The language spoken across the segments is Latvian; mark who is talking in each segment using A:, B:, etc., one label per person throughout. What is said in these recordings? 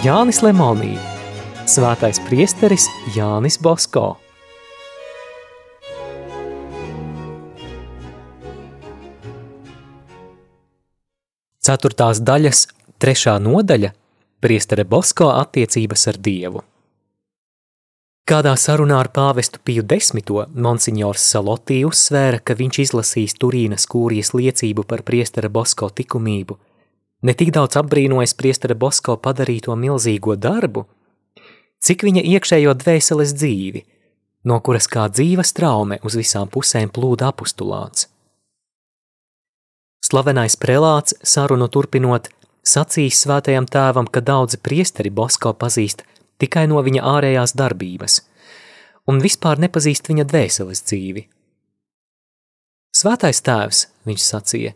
A: Jānis Lemonī, svētais priesteris Jānis Bosko. Ceturtās daļas, trešā nodaļa – priestere Bosko attiecības ar Dievu. Kādā sarunā ar pāvestu Piju desmito, monsignors Salotī uzsvēra, ka viņš izlasīs Turīnas kūrijas liecību par priestera Bosko tikumību. Ne tik daudz apbrīnojas priestera Bosko padarīto milzīgo darbu, cik viņa iekšējo dvēseles dzīvi, no kuras kā dzīva straume uz visām pusēm plūda apustulāts. Slavenais prelāts, sarunu turpinot, sacīs svētajam tēvam, ka daudzi priesteri Bosko pazīst tikai no viņa ārējās darbības, un vispār nepazīst viņa dvēseles dzīvi. Svētais tēvs, viņš sacīja,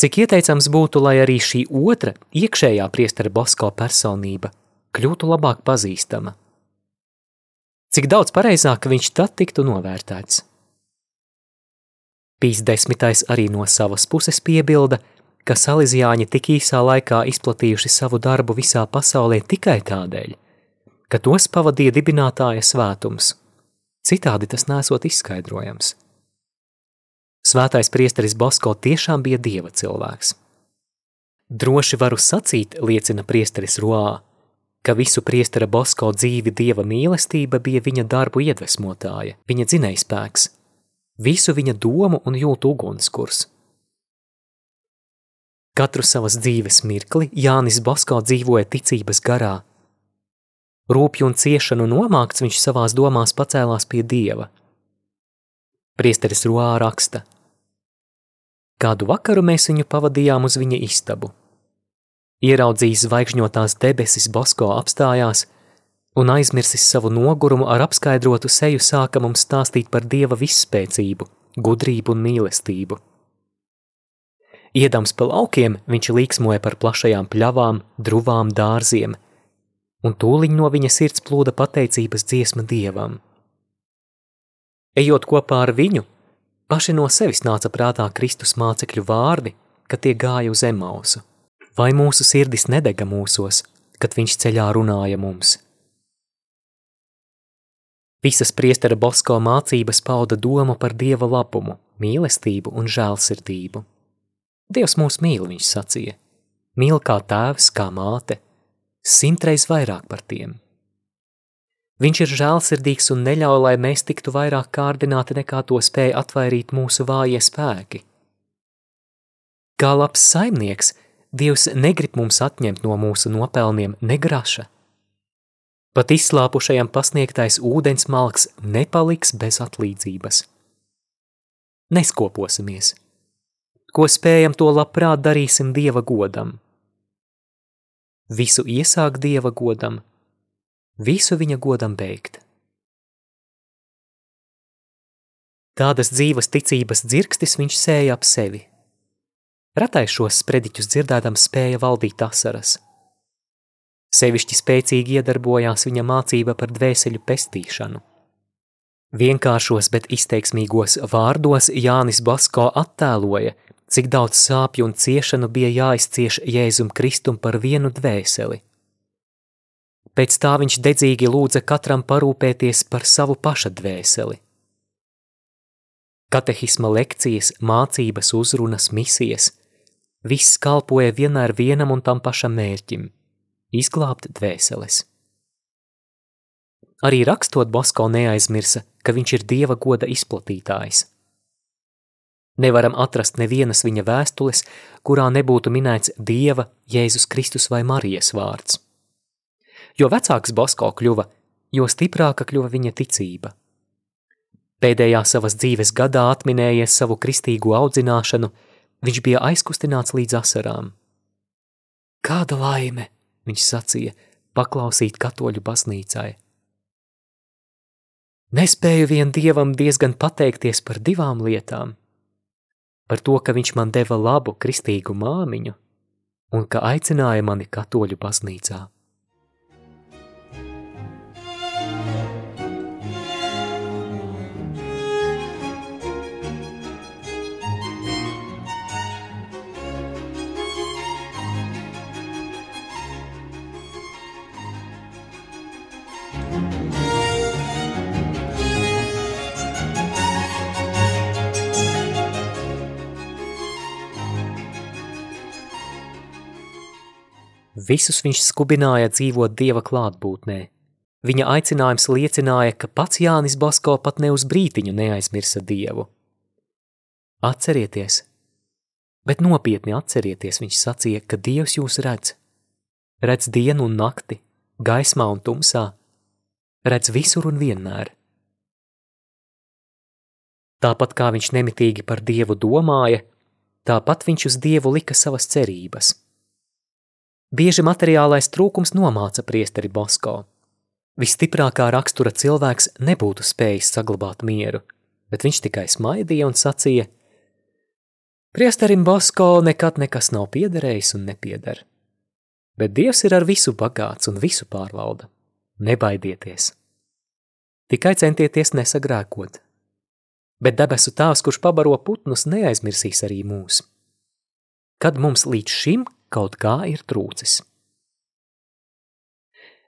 A: cik ieteicams būtu, lai arī šī otra, iekšējā priestera Bosko personība kļūtu labāk pazīstama. Cik daudz pareizāk viņš tad tiktu novērtēts. Pīs desmitais arī no savas puses piebilda, ka salīdzjāņi tik īsā laikā izplatījuši savu darbu visā pasaulē tikai tādēļ, ka tos pavadīja dibinātāja svētums. Citādi tas nesot izskaidrojams. Svētais priesteris Bosko tiešām bija dieva cilvēks. Droši varu sacīt, liecina priesteris Roā, ka visu priestera Bosko dzīvi dieva mīlestība bija viņa darbu iedvesmotāja, viņa dzinējspēks, visu viņa domu un jūtu ugunskurs. Katru savas dzīves mirkli Jānis Bosko dzīvoja ticības garā, Rūpju un ciešanu nomākts viņš savās domās pacēlās pie dieva. Priesteris Ruā raksta. Kādu vakaru mēs viņu pavadījām uz viņa istabu. Ieraudzījis zvaigžņotās debesis, Bosko apstājās un aizmirsis savu nogurumu ar apskaidrotu seju sāka mums stāstīt par dieva visspēcību, gudrību un mīlestību. Iedams pa laukiem, viņš līksmoja par plašajām pļavām, druvām, dārziem – un tūliņ no viņa sirds plūda pateicības dziesma dievam. Ejot kopā ar viņu, paši no sevis nāca prātā Kristus mācekļu vārdi, kad tie gāja uz emausu. Vai mūsu sirdis nedega mūsos, kad viņš ceļā runāja mums? Visas priestera Bosko mācības pauda domu par dieva labumu, mīlestību un žēlsirdību. Dievs mūs mīl, viņš sacīja. Mīl kā tēvs, kā māte, simtreiz vairāk par tiem. Viņš ir žēlsirdīgs un neļauj, lai mēs tiktu vairāk kārdināti nekā to spēja atvairīt mūsu vājie spēki. Kā labs saimnieks, Dievs negrib mums atņemt no mūsu nopelniem negraša. Pat izslāpušajam pasniegtais ūdens malks nepaliks bez atlīdzības. Neskoposimies. Ko spējam, to labprāt darīsim Dieva godam visu iesāk Dieva godam, visu viņa godam beigt. Tādas dzīvas ticības dzirkstis viņš sēja ap sevi. Ratais šos sprediķus dzirdēdams spēja valdīt asaras. Sevišķi spēcīgi iedarbojās viņa mācība par dvēseļu pestīšanu. Vienkāršos, bet izteiksmīgos vārdos Jānis Basko attēloja, cik daudz sāpju un ciešanu bija jāizcieš Jēzum Kristum par vienu dvēseli. Pēc tā viņš dedzīgi lūdza katram parūpēties par savu paša dvēseli. Katehisma lekcijas, mācības, uzrunas, misijas – viss kalpoja vienmēr vienam un tam pašam mērķim – izglābt dvēseles. Arī rakstot Bosko neaizmirsa, ka viņš ir Dieva goda izplatītājs – Nevaram atrast nevienas viņa vēstules, kurā nebūtu minēts Dieva, Jēzus Kristus vai Marijas vārds. Jo vecāks Bosko kļuva, jo stiprāka kļuva viņa ticība. Pēdējā savas dzīves gadā atminējies savu kristīgo audzināšanu, viņš bija aizkustināts līdz asarām. Kāda laime, viņš sacīja, paklausīt katoļu baznīcai. Nespēju vien dievam diezgan pateikties par divām lietām – par to, ka viņš man deva labu kristīgu māmiņu un ka aicināja mani katoļu baznīcā. Visus viņš skubināja dzīvot Dieva klātbūtnē. Viņa aicinājums liecināja, ka pats Jānis Basko pat ne uz brītiņu neaizmirsa Dievu. Atcerieties, bet nopietni atcerieties, viņš sacīja, ka Dievs jūs redz. Redz dienu un nakti, gaismā un tumsā, redz visur un vienmēr. Tāpat kā viņš nemitīgi par Dievu domāja, tāpat viņš uz Dievu lika savas cerības. Bieži materiālais trūkums nomāca priesteri Bosko. Visstiprākā rakstura cilvēks nebūtu spējis saglabāt mieru, bet viņš tikai smaidīja un sacīja: Priesterim Bosko nekad nekas nav piederējis un nepieder. Bet Dievs ir ar visu bagāts un visu pārvalda. Nebaidieties! Tikai centieties nesagrēkot, bet debesu tās, kurš pabaro putnus, neaizmirsīs arī mūs. Kad mums līdz šim kaut kā ir trūcis.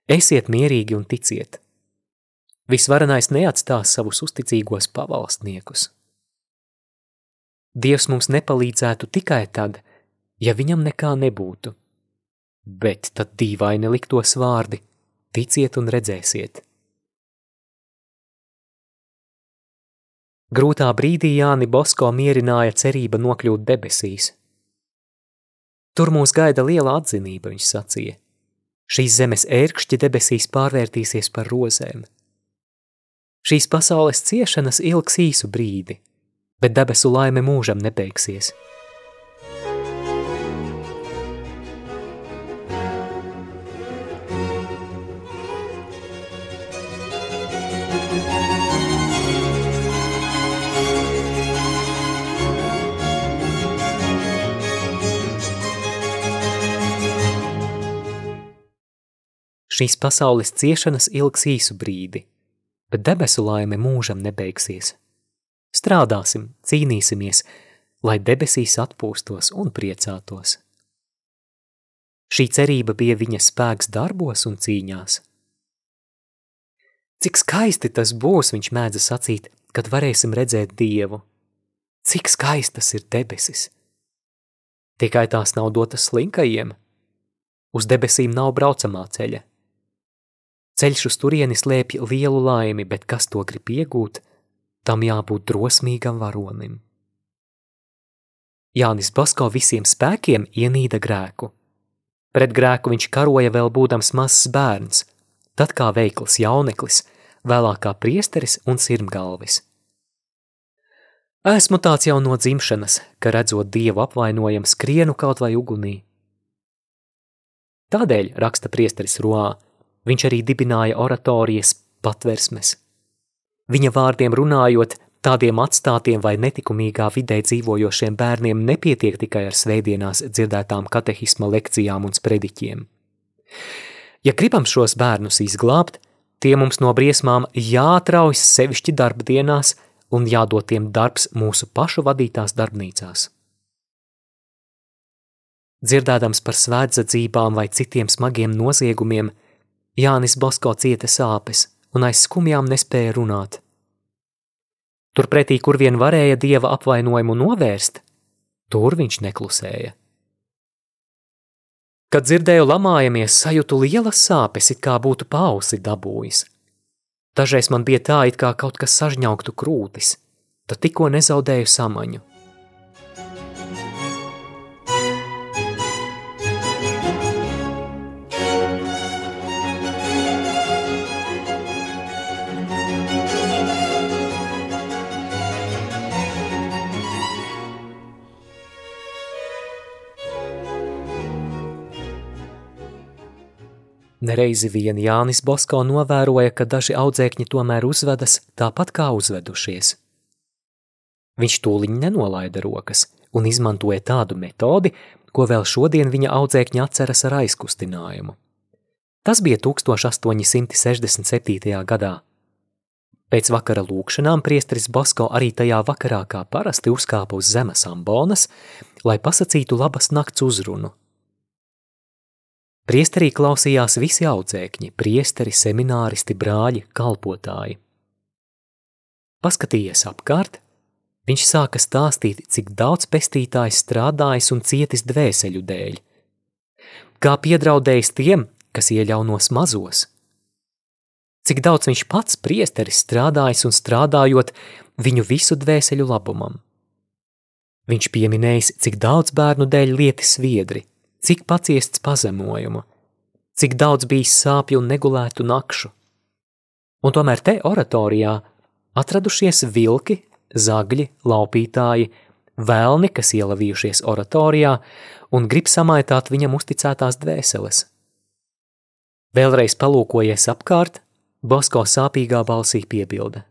A: Esiet mierīgi un ticiet. Visvarenais neatstās savus uzticīgos pavalstniekus. Dievs mums nepalīdzētu tikai tad, ja viņam nekā nebūtu. Bet tad dīvaini liktos vārdi – ticiet un redzēsiet. Grūtā brīdī Jāni Bosko mierināja cerība nokļūt debesīs. Tur mūs gaida liela atzinība, viņš sacīja. Šīs zemes ērkšķi debesīs pārvērtīsies par rozēm. Šīs pasaules ciešanas ilgs īsu brīdi, bet debesu laime mūžam nebeigsies – Šīs pasaules ciešanas ilgs īsu brīdi, bet debesu laime mūžam nebeigsies. Strādāsim, cīnīsimies, lai debesīs atpūstos un priecātos. Šī cerība bija viņa spēks darbos un cīņās. Cik skaisti tas būs, viņš mēdza sacīt, kad varēsim redzēt Dievu. Cik skaistas ir debesis! Tikai tās nav dotas slinkajiem. Uz debesīm nav braucamā ceļa. Ceļš uz turieni slēpj lielu laimi, bet kas to grib iegūt, tam jābūt drosmīgam varonim. Jānis Basko visiem spēkiem ienīda grēku. Pret grēku viņš karoja vēl būdams mazs bērns, tad kā veikls jauneklis, vēlāk kā priesteris un sirmgalvis. Esmu tāds jau no dzimšanas, ka redzot dievu apvainojumu skrienu kaut vai ugunī. Tādēļ, raksta priesteris Roā, Viņš arī dibināja oratorijas patversmes. Viņa vārdiem runājot, tādiem atstātiem vai netikumīgā vidē dzīvojošiem bērniem nepietiek tikai ar svētdienās dzirdētām katehisma lekcijām un sprediķiem. Ja gribam šos bērnus izglābt, tie mums no briesmām jāatraujas sevišķi darba dienās un jādod tiem darbs mūsu pašu vadītās darbnīcās. Dzirdēdams par svētdzadzībām vai citiem smagiem noziegumiem – Jānis Bosko cieta sāpes un aiz skumjām nespēja runāt. Turpretī, kur vien varēja dieva apvainojumu novērst, tur viņš neklusēja. Kad dzirdēju lamājamies, sajūtu lielas sāpes, it kā būtu pausi dabūjis. Dažreiz man bija tā, it kā kaut kas sažņauktu krūtis, tad tikko nezaudēju samaņu. Nereizi vien Jānis Bosko novēroja, ka daži audzēkņi tomēr uzvedas tāpat kā uzvedušies. Viņš tūliņ nenolaida rokas un izmantoja tādu metodi, ko vēl šodien viņa audzēkņi atceras ar aizkustinājumu. Tas bija 1867. gadā. Pēc vakara lūkšanām priesteris Bosko arī tajā vakarā kā parasti uzkāpa uz zemes ambonas, lai pasacītu labas nakts uzrunu – Priesterī klausījās visi audzēkņi, priesteri, semināristi, brāļi, kalpotāji. Paskatījies apkārt, viņš sāka stāstīt, cik daudz pestītājs strādājis un cietis dvēseļu dēļ. kā piedraudējis tiem, kas ieļaunos mazos. Cik daudz viņš pats priesteris strādājis un strādājot viņu visu dvēseļu labumam. Viņš pieminējis, cik daudz bērnu dēļ lieti sviedri, cik paciests pazemojumu, cik daudz bijis sāpju un negulētu nakšu. Un tomēr te oratorijā atradušies vilki, zagļi, laupītāji, vēlni, kas ielavījušies oratorijā un grib samaitāt viņam uzticētās dvēseles. Vēlreiz palūkojies apkārt, Bosko sāpīgā balsī piebilda.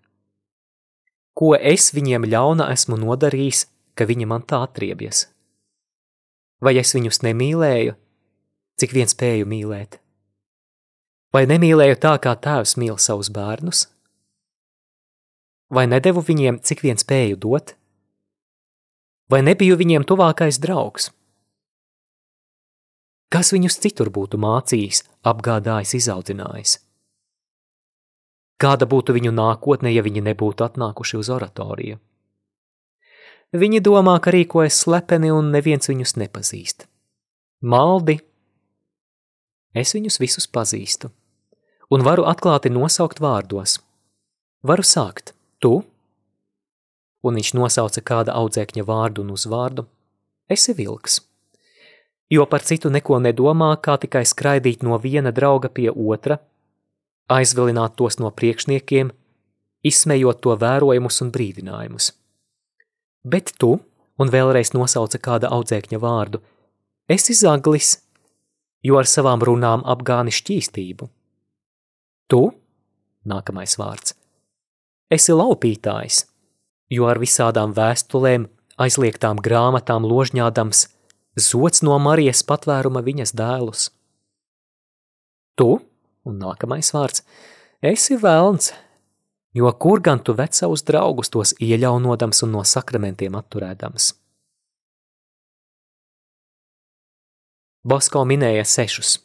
A: Ko es viņiem ļauna esmu nodarījis, ka viņi man tā atriebjas? Vai es viņus nemīlēju, cik vien spēju mīlēt? Vai nemīlēju tā, kā tēvs mīl savus bērnus? Vai nedevu viņiem, cik vien spēju dot? Vai nebiju viņiem tuvākais draugs? Kas viņus citur būtu mācījis, apgādājis, izaudzinājis? Kāda būtu viņu nākotne, ja viņi nebūtu atnākuši uz oratoriju? Viņi domā, ka rīkojas slepeni un neviens viņus nepazīst. Maldi! Es viņus visus pazīstu un varu atklāti nosaukt vārdos. Varu sākt tu, un viņš nosauca kāda audzēkņa vārdu un uzvārdu. Esi vilks, jo par citu neko nedomā, kā tikai skraidīt no viena drauga pie otra aizvilināt tos no priekšniekiem, izsmējot to vērojumus un brīdinājumus. Bet tu, un vēlreiz nosauca kāda audzēkņa vārdu, esi zaglis, jo ar savām runām apgāni šķīstību. Tu, nākamais vārds, esi laupītājs, jo ar visādām vēstulēm, aizliegtām grāmatām ložņādams, zots no Marijas patvēruma viņas dēlus. Tu, Un nākamais vārds - esi velns, jo kur gan tu ved savus draugus tos ieļaunodams un no sakramentiem atturēdams? Bosko minēja sešus.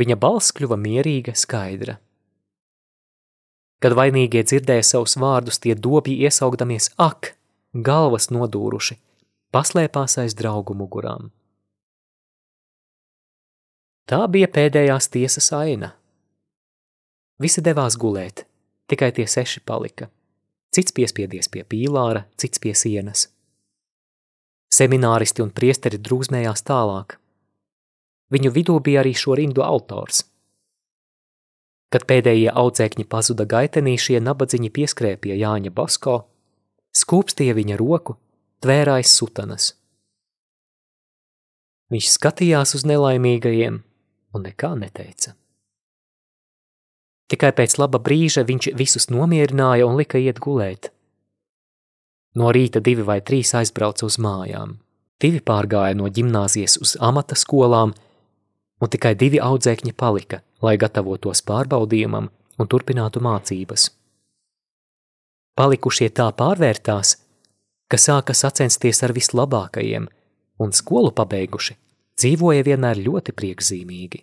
A: Viņa balss kļuva mierīga, skaidra. Kad vainīgie dzirdēja savus vārdus, tie dobji iesaugdamies ak, galvas nodūruši, paslēpās aiz draugu mugurām. Tā bija pēdējās tiesas aina. Visi devās gulēt, tikai tie seši palika. Cits piespiedies pie pīlāra, cits pie sienas. Semināristi un priesteri drūzmējās tālāk. Viņu vidū bija arī šo rindu autors. Kad pēdējie audzēkņi pazuda gaitenī, šie nabadziņi pieskrēja pie Jāņa Basko, skūpstīja viņa roku, tvērājas sutanas. Viņš skatījās uz nelaimīgajiem, un nekā neteica. Tikai pēc laba brīža viņš visus nomierināja un lika iet gulēt. No rīta divi vai trīs aizbrauca uz mājām. Divi pārgāja no ģimnāzijas uz amata skolām, un tikai divi audzēkņi palika, lai gatavotos pārbaudījumam un turpinātu mācības. Palikušie tā pārvērtās, ka sāka sacensties ar vislabākajiem, un skolu pabeiguši dzīvoja vienmēr ļoti priekšzīmīgi.